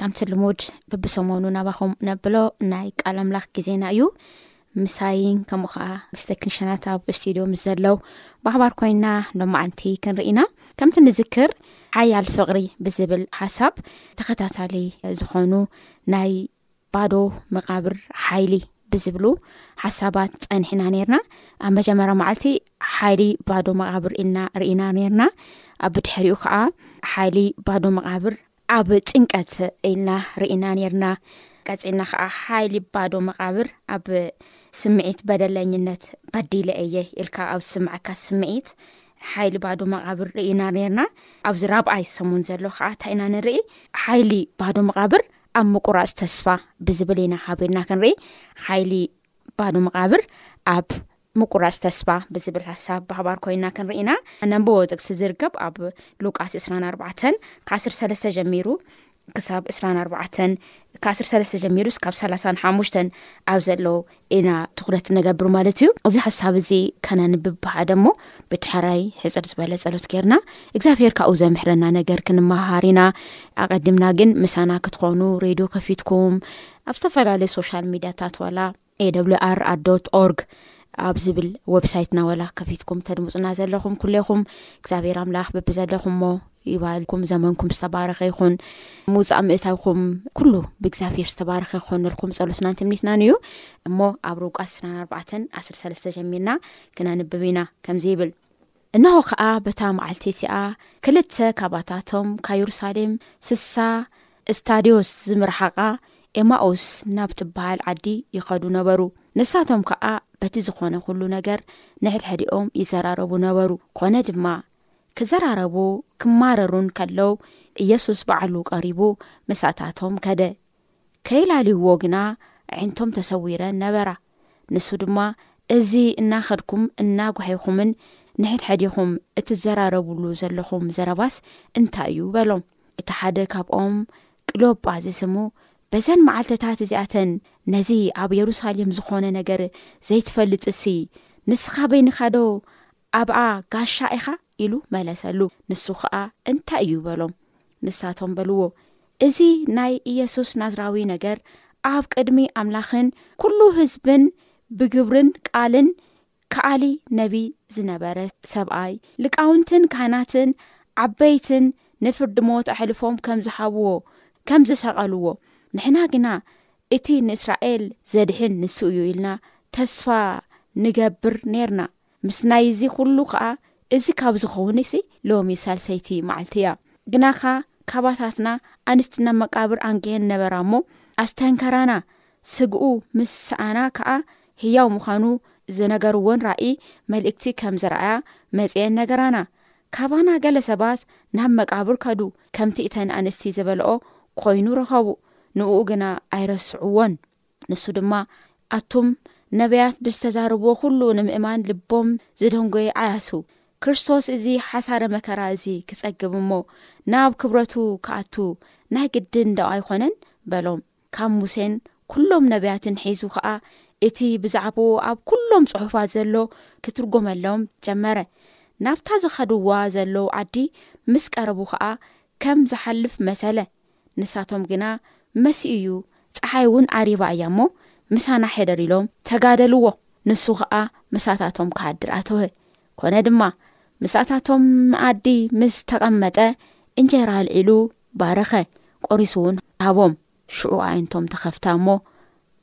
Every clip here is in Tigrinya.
ከምቲ ልሙድ ብብሰሞኑ ናባኹም ነብሎ ናይ ቃል ኣምላኽ ግዜና እዩ ምሳይን ከምኡ ከዓ ምስ ተክኒሽናት ኣብ ስቱድዮ ምስ ዘለው ባሕባር ኮይና ሎማዓንቲ ክንርኢና ከምቲ ንዝክር ሓያል ፍቕሪ ብዝብል ሓሳብ ተኸታታሊ ዝኾኑ ናይ ባዶ መቃብር ሓይሊ ብዝብሉ ሓሳባት ፀኒሕና ነርና ኣብ መጀመርያ መዓልቲ ሓይሊ ባዶ መቃብር ኢልና ርኢና ነርና ኣብ ብድሕሪኡ ከዓ ሓይሊ ባዶ መቃብር ኣብ ጭንቀት ኢልና ርኢና ኔርና። ቀጺልና ከኣ ሓይሊ ባዶ መቓብር ኣብ ስምዒት በደለኝነት በዲለ እየ ኢልካ ኣብ ዝስምዓካ ስምዒት ሓይሊ ባዶ መቓብር ርኢና ኔርና። ኣብዚ ራብዓይ ሰሙን ዘሎ ከኣ እንታይ ኢና ንርኢ? ሓይሊ ባዶ መቓብር ኣብ ምቁራጽ ተስፋ ብዝብል ኢና ሓቢርና ክንርኢ። ሓይሊ ባዶ መቓብር ኣብ ምቍራጽ ተስፋ ብዚብል ሓሳብ ብሓባር ኮይንና ክንርኢና እነንብቦ ጥቅሲ ዚርከብ ኣብ ሉቃስ ዕስራን ኣርባዕተን ከዓስርት ሰለስተ ጀሚሩ ክሳብ ዕስራን ኣርባዕተን ከዓስርት ሰለስተ ጀሚሩ ስካብ ሰላሳን ሓሙሽተን ኣብ ዘሎ ኢና ትዅረት ንገብር ማለት እዩ እዚ ሓሳብ እዚ ከነንብብ ብሓደ እሞ ብድሕራይ ሕጽር ዝበለ ጸሎት ጌርና እግዚኣብሄር ካብኡ ዘምሕረና ነገር ክንመሃር ኢና ኣቐድምና ግን ምሳና ክትኾኑ ሬድዮ ከፊትኩም ኣብ ዝተፈላለዩ ሶሻል ሚድያታት ዋላ ኤwr ኣዶት ኦርግ ኣብ ዝብል ወብሳይትና ወላ ከፊትኩም ተድምፁና ዘለኹም ኩሌኹም እግዚኣብሔር ኣምላኽ ብብዘለኹም ሞ ይባልኩም ዘመንኩም ዝተባረኸ ይኹን ምውፃእ ምእታውኩም ኩሉ ብእግዚኣብሔር ዝተባረኸ ክኾነልኩም ፀሎትናን ትምኒትናን እዩ እሞ ኣብ ርውቃስ ስራን ኣርባዕተን ዓስር ሰለስተ ጀሚርና ክነንብብ ኢና ከምዚ ይብል እነሆ ኸኣ በታ መዓልቲ እቲኣ ክልተ ካባታቶም ካዩሩሳሌም ስሳ እስታድዮስ ዝምርሓቓ ኤማኡስ ናብ ትብሃል ዓዲ ይኸዱ ነበሩ። ንሳቶም ከኣ በቲ ዝኾነ ኩሉ ነገር ንሕድሕዲኦም ይዘራረቡ ነበሩ። ኮነ ድማ ክዘራረቡ ክማረሩን ከለው ኢየሱስ ባዕሉ ቀሪቡ ምሳታቶም ከደ። ከይላልይዎ ግና ኣዒንቶም ተሰዊረን ነበራ። ንሱ ድማ፣ እዚ እናኸድኩም እናጓሒኹምን ንሕድሕዲኹም እትዘራረቡሉ ዘለኹም ዘረባስ እንታይ እዩ? በሎም። እቲ ሓደ ካብኦም ቅልዮጳ ዝስሙ፣ በዘን መዓልትታት እዚኣተን ነዚ ኣብ የሩሳሌም ዝዀነ ነገር ዘይትፈልጥሲ፣ ንስኻ በይንኻዶ ኣብኣ ጋሻ ኢኻ? ኢሉ መለሰሉ። ንሱ ኸኣ እንታይ እዩ? በሎም። ንሳቶም በልዎ፣ እዚ ናይ ኢየሱስ ናዝራዊ ነገር ኣብ ቅድሚ ኣምላኽን ኵሉ ህዝብን ብግብርን ቃልን ከኣሊ ነቢይ ዝነበረ ሰብኣይ፣ ልቃውንትን ካህናትን ዓበይትን ንፍርዲ ሞት ኣሕልፎም ከም ዝሃብዎ፣ ከም ዝሰቐልዎ፣ ንሕና ግና እቲ ንእስራኤል ዘድሕን ንሱ እዩ ኢልና ተስፋ ንገብር ኔርና። ምስናይ እዚ ኹሉ ኸኣ እዚ ካብ ዝኸውንሲ ሎሚ ሳልሰይቲ መዓልቲ እያ ግናኻ ካባታትና ኣንስቲ ናብ መቃብር ኣንጊሀን ነበራ እሞ ኣስተንከራና ስግኡ ምስ ሰኣና ከኣ ህያው ምዃኑ ዝነገርዎን ራኢ መልእክቲ ከም ዝረኣያ መጺኤን ነገራና ካባና ገለ ሰባት ናብ መቃብር ከዱ ከምቲ እተን ኣንስቲ ዝበለኦ ኮይኑ ረኸቡ ንኡ ግና ኣይረስዕዎን ንሱ ድማ ኣቱም ነቢያት ብዝተዛረብዎ ኩሉ ንምእማን ልቦም ዝደንጎየ ዓያሱ ክርስቶስ እዚ ሓሳረ መከራ እዚ ክጸግብ እሞ ናብ ክብረቱ ክኣቱ ናይ ግድን ዶ ኣይኮነን በሎም ካብ ሙሴን ኩሎም ነቢያትን ሒዙ ከኣ እቲ ብዛዕባኡ ኣብ ኩሎም ጽሑፋት ዘሎ ክትርጎመሎም ጀመረ ናብታ ዝኸድዋ ዘለዉ ዓዲ ምስ ቀረቡ ከኣ ከም ዝሓልፍ መሰለ ንሳቶም ግና መሲኡ እዩ ጸሓይ እውን ዓሪባ እያ እሞ ምሳና ሕደር ኢሎም ተጋደልዎ ንሱ ከኣ ምሳታቶም ክሃድር ኣተወ ኮነ ድማ ምሳታቶም መኣዲ ምስ ተቐመጠ እንጀራ ኣልዒሉ ባረኸ ቆሪሱ እውን ሃቦም ሽዑ ኣዒንቶም ተኸፍታ እሞ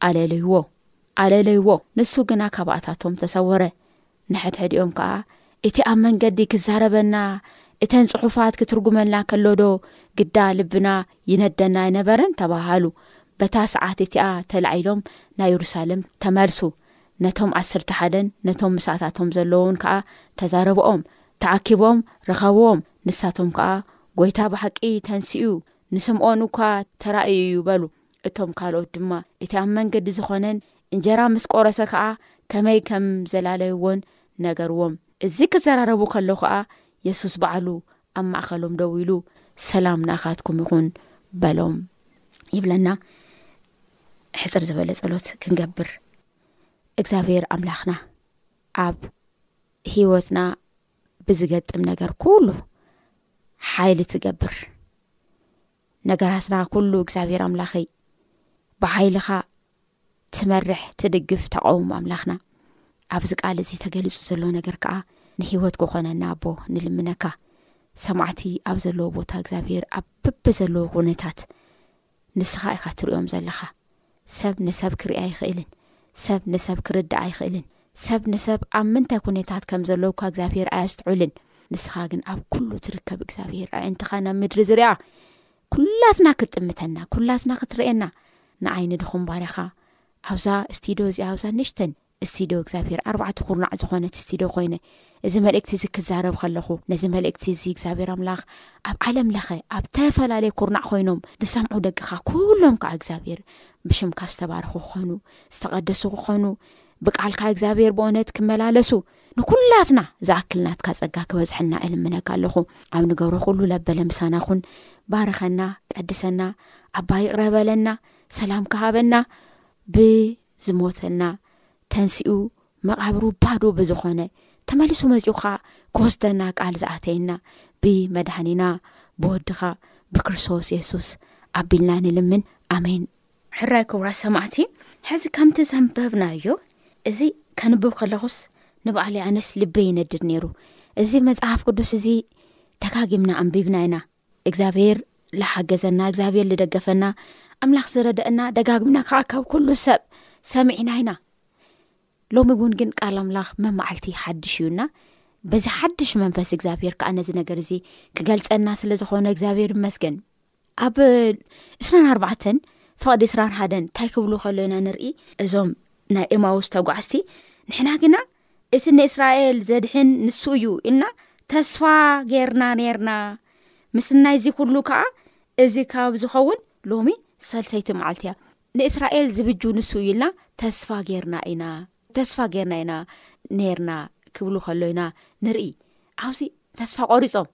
ኣለለይዎ ኣለለይዎ ንሱ ግና ካባኣታቶም ተሰወረ ንሕድሕዲኦም ከኣ፣ እቲ ኣብ መንገዲ ኪዛረበና፣ እተን ጽሑፋት ኪትርጕመልና ከሎዶ ግዳ ልብና ይነደና ኣይነበረን? ተባሃሉ። በታ ሰዓት እቲኣ ተላዒሎም ናብ የሩሳሌም ተመልሱ። ነቶም ዓሰርተ ሓደን ነቶም ምሳታቶም ዘለዉን ከኣ ተዛረብኦም። ተኣኪቦም ረኸብዎም፣ ንሳቶም ከኣ፣ ጐይታ ብሓቂ ተንሲኡ እዩ፣ ንስምዖን እኳ ተራእዩ እዩ፣ በሉ። እቶም ካልኦት ድማ እቲ ኣብ መንገዲ ዝኾነን እንጀራ ምስ ቆረሰ ከኣ ከመይ ከም ዘላለይዎን ነገርዎም እዚ ክዘራረቡ ከለዉ ከኣ የሱስ ባዕሉ ኣብ ማእከሎም ደው ኢሉ ሰላም ናኻትኩም ይኹን በሎም ይብለና ሕጽር ዝበለ ጸሎት ክንገብር እግዚኣብሔር ኣምላኽና ኣብ ህይወትና ብዝገጥም ነገር ኩሉ ሓይሊ ትገብር ነገራትና ኩሉ እግዚኣብሔር ኣምላኸይ ብሓይልኻ ትመርሕ ትድግፍ ተቐውም ኣምላኽና ኣብዚ ቃል እዚ ተገሊጹ ዘሎ ነገር ከኣ ንህይወት ክኾነና ኣቦ ንልምነካ ሰማዕቲ ኣብ ዘለዎ ቦታ እግዚኣብሔር ኣብ ብቢ ዘለዎ ኩነታት ንስኻ ኢኻ ትሪኦም ዘለኻ ሰብ ንሰብ ክርኢ ኣይኽእልን። ሰብ ንሰብ ክርዳእ ኣይኽእልን። ሰብ ንሰብ ኣብ ምንታይ ኩነታት ከም ዘሎ እኳ እግዚኣብሄር ኣየስትዑልን። ንስኻ ግን ኣብ ኩሉ ትርከብ እግዚኣብሄር ኣዒንትኻ ናብ ምድሪ ዝርኣ ኩላትና ክትጥምተና ኩላትና ክትርእየና ንዓይ ንድኹም ባርያኻ ኣብዛ ስቲዶ እዚኣ ኣብዛ ንሽተን እስቲዶ እግዚኣብሔር ኣርባዕተ ኩርናዕ ዝኾነት እስቲዶ ኮይነ እዚ መልእክቲ እዚ ክዛረብ ከለኹ ነዚ መልእክቲ እዚ እግዚኣብሔር ኣምላኽ ኣብ ዓለም ለኸ ኣብ ተፈላለየ ኩርናዕ ኮይኖም ዝሰምዑ ደግኻ ኩሎም ከዓ እግዚኣብሔር ብሽምካ ዝተባረኹ ክኾኑ ዝተቐደሱ ክኾኑ ብቃልካ እግዚኣብሔር ብኦነት ክመላለሱ ንኩላትና ዝኣክልናትካ ፀጋ ክበዝሐና እልምነካ ኣለኹ ኣብ ንገብሮ ኩሉ ለበለ ምሳና ኹን ባረኸና ቀድሰና ዓባይ ይቕረበለና ሰላም ክሃበና ብ ዝሞተና ተንሲኡ መቓብሩ ባዶ ብዝኾነ ተመሊሱ መጺኡ ከኣ ክወስደና ቃል ዝኣተየና ብመድኃኒና ብወድኻ ብክርስቶስ የሱስ ኣቢልና ንልምን ኣሜን። ሕራይ ክቡራት ሰማዕቲ ሕዚ ከምቲ ዘንበብናዮ እዚ ከንብብ ከለኹስ ንባዕለይ ኣነስ ልበይ ይነድድ ነይሩ እዚ መጽሓፍ ቅዱስ እዚ ደጋጊምና ኣንቢብና ኢና እግዚኣብሔር ልሓገዘና እግዚኣብሔር ልደገፈና ኣምላኽ ዝረደአና ደጋግምና ከዓ ካብ ኩሉ ሰብ ሰሚዕና ኢና ሎሚ እውን ግን ቃል ኣምላኽ መማዓልቲ ሓድሽ እዩና በዚ ሓድሽ መንፈስ እግዚኣብሔር ከዓ ነዚ ነገር እዚ ክገልፀና ስለ ዝኮነ እግዚኣብሔር ይመስገን ኣብ እስራን ኣርባዕተን ፍቅዲ እስራን ሓደን እንታይ ክብሉ ከሎና ንርኢ እዞም ናይ ኤማውስ ተጓዓዝቲ ንሕና ግና እቲ ንእስራኤል ዘድሕን ንሱ እዩ ኢልና ተስፋ ጌርና ኔርና ምስናይ እዚ ኩሉ ከዓ እዚ ካብ ዝኸውን ሎሚ ሰልሰይቲ መዓልቲ እያ ንእስራኤል ዝብጁ ንሱ እዩ ኢልና ተስፋ ጌርና ኢና ተስፋ ጌርና ኢና ኔርና ክብሉ ከሎ ኢና ንርኢ ኣብዚ ተስፋ ቆሪፆም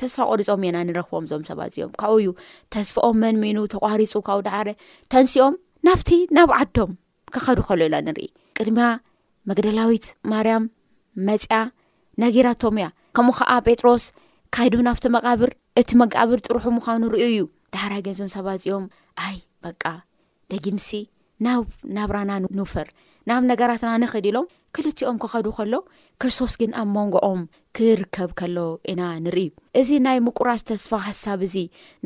ተስፋ ቆሪፆም እየና ንረክቦም እዞም ሰባት እዚኦም ካብኡ እዩ ተስፋኦም መንሚኑ ተቋሪፁ ካብኡ ዳሓረ ተንሲኦም ናብቲ ናብ ዓዶም ክኸዱ ከሎ ኢላ ንርኢ ቅድሚያ መግደላዊት ማርያም መፅያ ነጊራቶም እያ ከምኡ ከዓ ጴጥሮስ ካይዱ ናብቲ መቃብር እቲ መቃብር ጥርሑ ምዃኑ ርዩ እዩ ዳሕራይ ገንዞም ሰባት እዚኦም ኣይ በቃ ደጊምሲ ናብ ናብራና ንውፈር ናብ ነገራትና ንክድ ኢሎም ክልቲኦም ክኸዱ ከሎ ክርስቶስ ግን ኣብ መንጎኦም ክርከብ ከሎ ኢና ንርኢ እዚ ናይ ምቁራስ ተስፋ ሓሳብ እዚ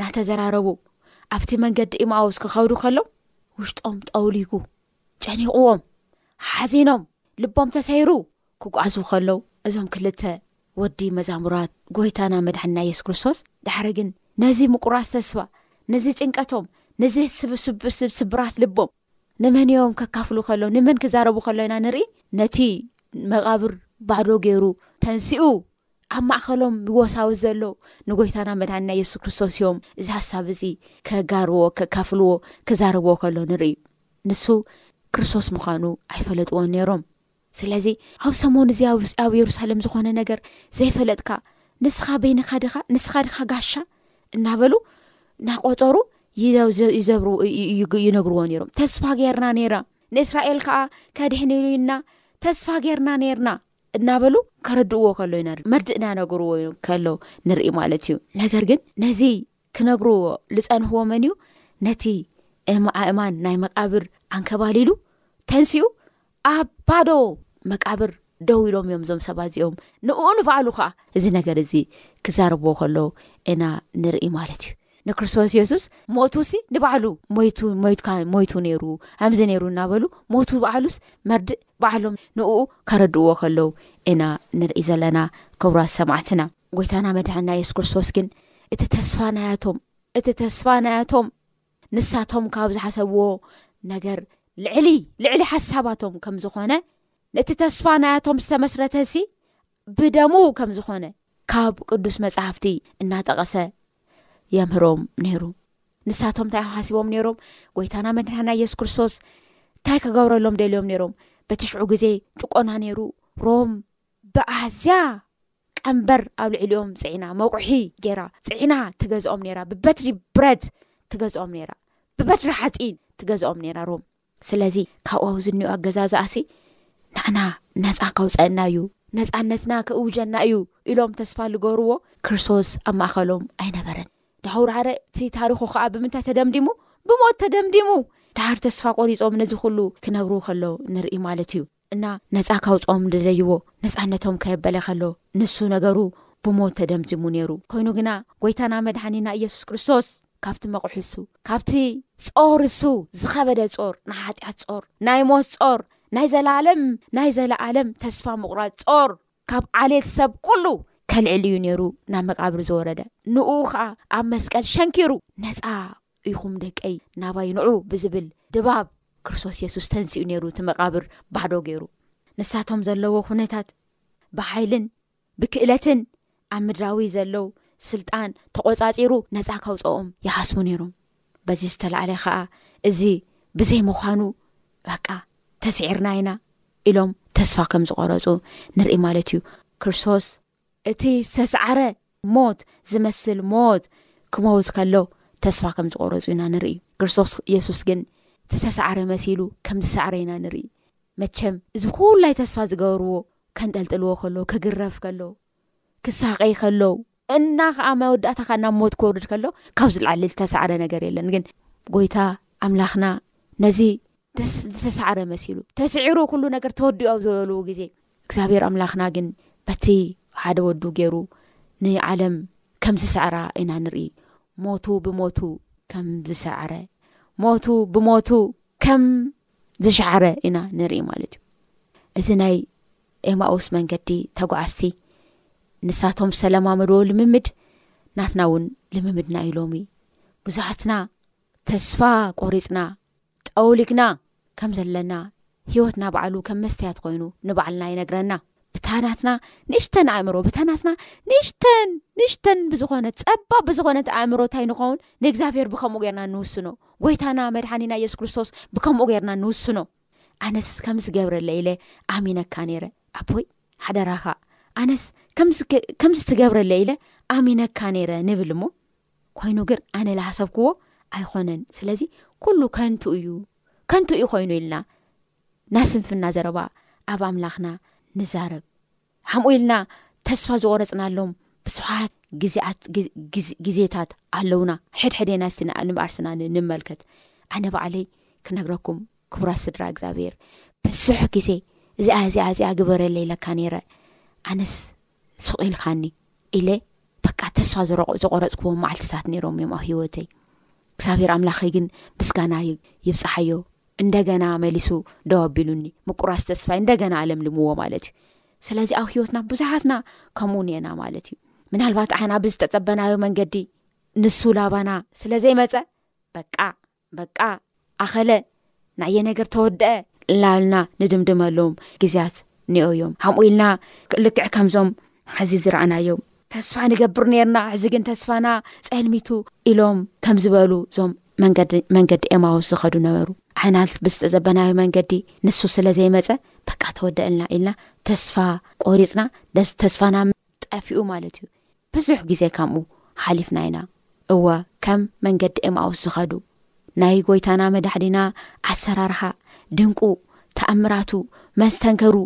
ናተዘራረቡ ኣብቲ መንገዲ ኢማውስ ክኸዱ ከሎ ውሽጦም ጠውሊጉ ጨኒቕዎም ሓዚኖም ልቦም ተሰይሩ ክጓዓዙ ከለው እዞም ክልተ ወዲ መዛሙራት ጎይታና መድሕና የሱስ ክርስቶስ ዳሕሪ ግን ነዚ ምቁራስ ተስፋ ነዚ ጭንቀቶም ነዚ ስብስብስብስብራት ልቦም ንመን እዮም ከካፍሉ ከሎ ንመን ክዛረቡ ከሎ ኢና ንርኢ ነቲ መቓብር ባዕዶ ገይሩ ተንስኡ ኣብ ማእኸሎም ይወሳወስ ዘሎ ንጎይታና መድሃኒና የሱስ ክርስቶስ እዮም እዚ ሓሳብ እዚ ከጋርዎ ከካፍልዎ ክዛረብዎ ከሎ ንርኢ ንሱ ክርስቶስ ምዃኑ ኣይፈለጥዎ ነይሮም ስለዚ ኣብ ሰሞን እዚ ኣብ የሩሳሌም ዝኾነ ነገር ዘይፈለጥካ ንስኻ በይንኻ ድኻ ንስኻ ድኻ ጋሻ እናበሉ ናቆፀሩ ይዘብር ይነግርዎ ነይሮም ተስፋ ገይርና ነይራ ንእስራኤል ከዓ ከድሕንሉዩና ተስፋ ገይርና ነይርና እናበሉ ከረድእዎ ከሎ ኢና መርድእ እናነገርዎ ከሎ ንርኢ ማለት እዩ ነገር ግን ነዚ ክነግርዎ ዝፀንሕዎ መን እዩ ነቲ እማኣእማን ናይ መቃብር ዓንከባሊሉ ተንስኡ ኣብ ባዶ መቃብር ደው ኢሎም እዮም እዞም ሰባ እዚኦም ንኡ ንባዕሉ ከዓ እዚ ነገር እዚ ክዛረብዎ ከሎ እና ንርኢ ማለት እዩ ንክርስቶስ የሱስ ሞቱሲ ንባዕሉ ሞይቱ ሞይትካ ሞይቱ ነይሩ ከምዚ ነይሩ እናበሉ ሞቱ ባዕሉስ መርድእ ባዕሎም ንእኡ ከረድእዎ ከለዉ ኢና ንርኢ ዘለና ክብራት ሰማዕትና ጎይታና መድሕና የሱስ ክርስቶስ ግን እቲ ተስፋ ናያቶም እቲ ተስፋ ናያቶም ንሳቶም ካብ ዝሓሰብዎ ነገር ልዕሊ ልዕሊ ሓሳባቶም ከም ዝኾነ ነቲ ተስፋ ናያቶም ዝተመስረተሲ ብደሙ ከም ዝኾነ ካብ ቅዱስ መጽሓፍቲ እናጠቐሰ የምህሮም ነይሩ። ንሳቶም እንታይ ሓሲቦም ነይሮም? ጎይታና መድሓና ኢየሱስ ክርስቶስ እንታይ ክገብረሎም ደልዮም ነይሮም? በቲ ሽዑ ግዜ ጭቆና ነይሩ ሮም ብኣዝያ ቀንበር ኣብ ልዕሊኦም ፅዒና መቑሒ ገይራ ፅዒና ትገዝኦም ነይራ ብበትሪ ብረት ትገዝኦም ነይራ ብበትሪ ሓፂን ትገዝኦም ነይራ ሮም ስለዚ ካብኡ ዝኒኦ ኣገዛዝኣሲ ንዓና ነጻ ከውጸእና እዩ፣ ነጻነትና ክእውጀና እዩ ኢሎም ተስፋ ልገሩዎ ክርስቶስ ኣብ ማእኸሎም ኣይነበረን። ዳህውርሃረ እቲ ታሪኹ ከኣ ብምንታይ ተደምዲሙ? ብሞት ተደምዲሙ። ደሓር ተስፋ ቆሪጾም ነዚ ኩሉ ክነግሩ ከለው ንርኢ ማለት እዩ። እና ነጻ ካውጽኦም ንደለይዎ ነጻነቶም ከየበለ ከሎ ንሱ ነገሩ ብሞት ተደምዲሙ ነይሩ ኮይኑ ግና ጎይታና መድሓኒና እየሱስ ክርስቶስ ካብቲ መቑሒ እሱ ካብቲ ጾር እሱ ዝኸበደ ጾር ንሓጢኣት ጾር ናይ ሞት ጾር ናይ ዘላለም ናይ ዘለኣለም ተስፋ ምቑራጽ ጾር ካብ ዓሌት ሰብ ኩሉ ከልዕል እዩ ነይሩ ናብ መቃብር ዝወረደ ንኡ ከኣ ኣብ መስቀል ሸንኪሩ ነጻ ኢኹም ደቀይ ናባይ ንዑ ብዝብል ድባብ ክርስቶስ የሱስ ተንሲኡ ነይሩ እቲ መቃብር ባዶ ገይሩ ንሳቶም ዘለዎ ኩነታት ብሓይልን ብክእለትን ኣብ ምድራዊ ዘለው ስልጣን ተቆጻጺሩ ነጻ ከውጸኦም ይሓስቡ ነይሮም በዚ ዝተላዕለ ከኣ እዚ ብዘይ ምዃኑ በቃ ተስዒርና ኢና ኢሎም ተስፋ ከም ዝቆረጹ ንርኢ ማለት እዩ ክርስቶስ እቲ ዝተስዓረ ሞት ዝመስል ሞት ክመውት ከሎ ተስፋ ከም ዝቆረጹ ኢና ንርኢ ክርስቶስ የሱስ ግን ዝተስዓረ መሲሉ ከም ዝሰዕረ ኢና ንርኢ መቸም እዚ ኩላይ ተስፋ ዝገበርዎ ከንጠልጥልዎ ከሎ ክግረፍ ከሎ ክሳቀይ ከሎ እና ከኣ መወዳእታካ ናብ ሞት ክወርድ ከሎ ካብ ዝለዓሊ ዝተሳዕረ ነገር የለን ግን ጎይታ ኣምላክና ነዚ ዝተሳዕረ መሲሉ ተስዒሩ ኩሉ ነገር ተወዲኦ ኣብ ዝበልው ግዜ እግዚኣብሔር ኣምላክና ግን በቲ ሓደ ወዱ ገይሩ ንዓለም ከም ዝስዕራ ኢና ንርኢ ሞቱ ብሞቱ ከም ዝሰዕረ ሞቱ ብሞቱ ከም ዝሸዓረ ኢና ንርኢ ማለት እዩ እዚ ናይ ኤማኡስ መንገዲ ተጓዓዝቲ ንሳቶም ዝተለማመድዎ ልምምድ ናትና እውን ልምምድና እዩ ሎሚ ብዙሓትና ተስፋ ቆሪፅና ጠውሊግና ከም ዘለና ሂወትና ባዕሉ ከም መስተያት ኮይኑ ንባዕልና ይነግረና ብታናትና ንእሽተን ኣእምሮ ብታናትና ንእሽተን ንእሽተን ብዝኾነ ፀባ ብዝኾነት ኣእምሮ እንታይ ንኸውን ንእግዚኣብሄር ብከምኡ ገርና ንውስኖ ጎይታና መድሓኒና የሱስ ክርስቶስ ብከምኡ ገርና ንውስኖ ኣነስ ከም ዝገብረለይ ኢለ ኣሚነካ ነይረ ኣቦይ ሓደራኻ ኣነስ ከምዚ ትገብረለይ ኢለ ኣሚነካ ነይረ ንብል እሞ ኮይኑ ግን ኣነ ላሃሰብክዎ ኣይኮነን ስለዚ ኩሉ ከንቱ እዩ ከንቱ እዩ ኮይኑ ኢልና ናስንፍና ዘረባ ኣብ ኣምላኽና ንዛረብ ሓምኡ ኢልና ተስፋ ዝቆረፅናሎም ብዙሓት ግዜታት ኣለውና ሕድሕዴና እስቲ ንባኣርስና ንመልከት ኣነ ባዕለይ ክነግረኩም ክቡራት ስድራ እግዚኣብሔር ብዙሕ ግዜ እዚኣ እዚኣ እዚኣ ግበረለይ ኢለካ ነይረ ኣነስ ሱቅ ኢልካኒ ኢለ በቃ ተስፋ ዘቆረፅክዎም ማዓልትታት ነይሮም እዮም ኣብ ሂወተይ እግዚኣብሔር ኣምላኸይ ግን ምስጋና ይብፃሓዮ እንደገና መሊሱ ደው ኣቢሉኒ ምቁራስ ተስፋይ እንደገና ኣለምልምዎ ማለት እዩ ስለዚ ኣብ ሂወትና ብዙሓትና ከምኡ ንኤና ማለት እዩ ምናልባት ዓይና ብዝተፀበናዮ መንገዲ ንሱ ላባና ስለዘይመፀ በቃ በቃ ኣኸለ ናየ ነገር ተወደኣ ላልና ንድምድመሎም ግዝያት ኔኦዮም ሃምኡ ኢልና ልክዕ ከምዞም ሐዚ ዝረኣናዮም ተስፋ ንገብር ኔርና ሕዚ ግን ተስፋና ጸልሚቱ ኢሎም ከምዝበሉ ዞም መንገዲ ኤማዎስ ዝኸዱ ነበሩ ኣሕናልት ብዝተዘበናዮ መንገዲ ንሱ ስለ ዘይመጸ በቃ ተወደእልና ኢልና ተስፋ ቆሪጽና ተስፋና ጠፊኡ ማለት እዩ ብዙሕ ግዜ ከምኡ ሓሊፍና ኢና እወ ከም መንገዲ ኤማውስ ዝኸዱ ናይ ጎይታና መዳሕዲና ኣሰራርሓ ድንቁ ተኣምራቱ መስተንከሩ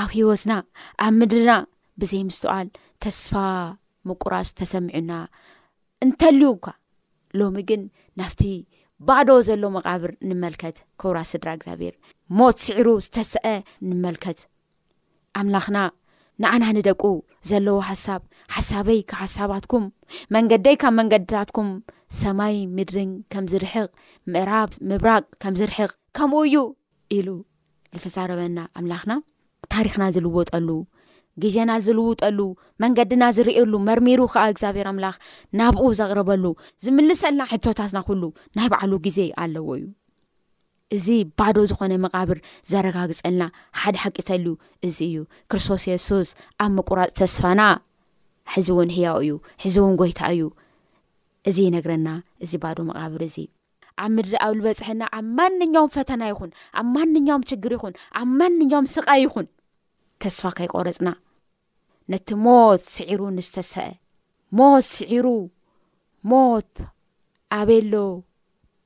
ኣብ ህይወትና ኣብ ምድርና ብዘይ ምስትውዓል ተስፋ ምቁራጽ ተሰሚዑና እንተልዩ እኳ ሎሚ ግን ናብቲ ባዶ ዘሎ መቓብር ንመልከት ክብራት ስድራ እግዚኣብሔር ሞት ስዒሩ ዝተሰአ ንመልከት ኣምላኽና ንኣና ንደቁ ዘለዎ ሓሳብ ሓሳበይ ካብ ሓሳባትኩም መንገደይ ካብ መንገድታትኩም ሰማይ ምድርን ከም ዝርሕቕ ምዕራብ ምብራቅ ከም ዝርሕቕ ከምኡ እዩ ኢሉ ዝተዛረበና ኣምላኽና ታሪክና ዝልወጠሉ ግዜና ዝልውጠሉ መንገድና ዝርእየሉ መርሚሩ ከዓ እግዚኣብሔር ኣምላኽ ናብኡ ዘቕርበሉ ዝምልሰልና ሕቶታትና ኩሉ ናይ ባዕሉ ግዜ ኣለዎ እዩ እዚ ባዶ ዝኾነ መቓብር ዘረጋግጸልና ሓደ ሓቂ ተልዩ እዚ እዩ፣ ክርስቶስ የሱስ ኣብ ምቁራጽ ተስፋና ሕዚ እውን ህያው እዩ፣ ሕዚ እውን ጎይታ እዩ። እዚ ይነግረና እዚ ባዶ መቓብር እዚ። ኣብ ምድሪ ኣብ ልበጽሐና ኣብ ማንኛውም ፈተና ይኹን፣ ኣብ ማንኛውም ችግር ይኹን፣ ኣብ ማንኛውም ስቓይ ይኹን ተስፋ ከይቆረጽና ነቲ ሞት ስዒሩ ንዝተሰአ ሞት ስዒሩ ሞት ኣቤሎ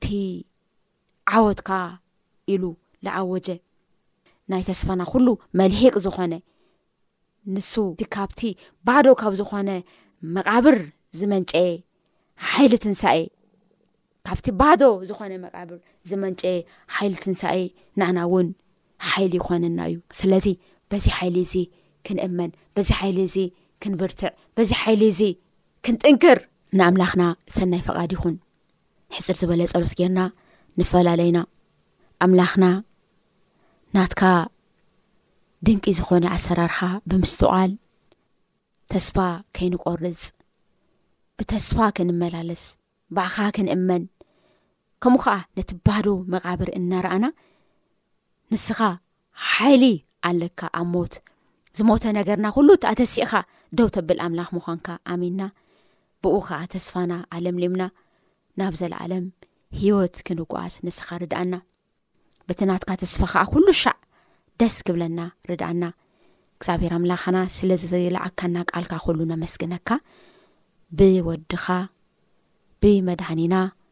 ቲ ዓወትካ ኢሉ ልኣወጀ ናይ ተስፋና ኩሉ መልሂቅ ዝኾነ ንሱ እቲ ካብቲ ባዶ ካብ ዝኾነ መቓብር ዝመንጨየ ሓይሊ ትንሳኤ ካብቲ ባዶ ዝኾነ መቓብር ዝመንጨየ ሓይሊ ትንሳኤ ንኣና እውን ሓይሊ ይኾነና እዩ ስለዚ በዚ ሓይሊ እዚ ክንእመን በዚ ሓይሊ እዚ ክንብርትዕ በዚ ሓይሊ እዚ ክንጥንክር ንኣምላኽና ሰናይ ፈቓድ ይኹን ሕጽር ዝበለ ጸሎት ጌርና ንፈላለይና ኣምላኽና ናትካ ድንቂ ዝኾነ ኣሰራርሓ ብምስትውዓል ተስፋ ከይንቆርጽ ብተስፋ ክንመላለስ ባዕኻ ክንእመን ከምኡ ከዓ ነቲ ባዶ መቓብር እናረኣና ንስኻ ሓይሊ ኣለካ ኣብ ሞት ዝሞተ ነገርና ኩሉ ተኣተሲእኻ ደው ተብል ኣምላኽ ምዃንካ ኣሚንና ብእኡ ኸኣ ተስፋና ኣለምሊምና ናብ ዘለኣለም ህይወት ክንጓዓዝ ንስኻ ርድኣና። በቲ ናትካ ተስፋ ኸኣ ኩሉ ሻዕ ደስ ክብለና ርድኣና። እግዚኣብሄር ኣምላኽና ስለ ዝለኣካና ቃልካ ኩሉ ነመስግነካ። ብወድኻ ብመድሓኒና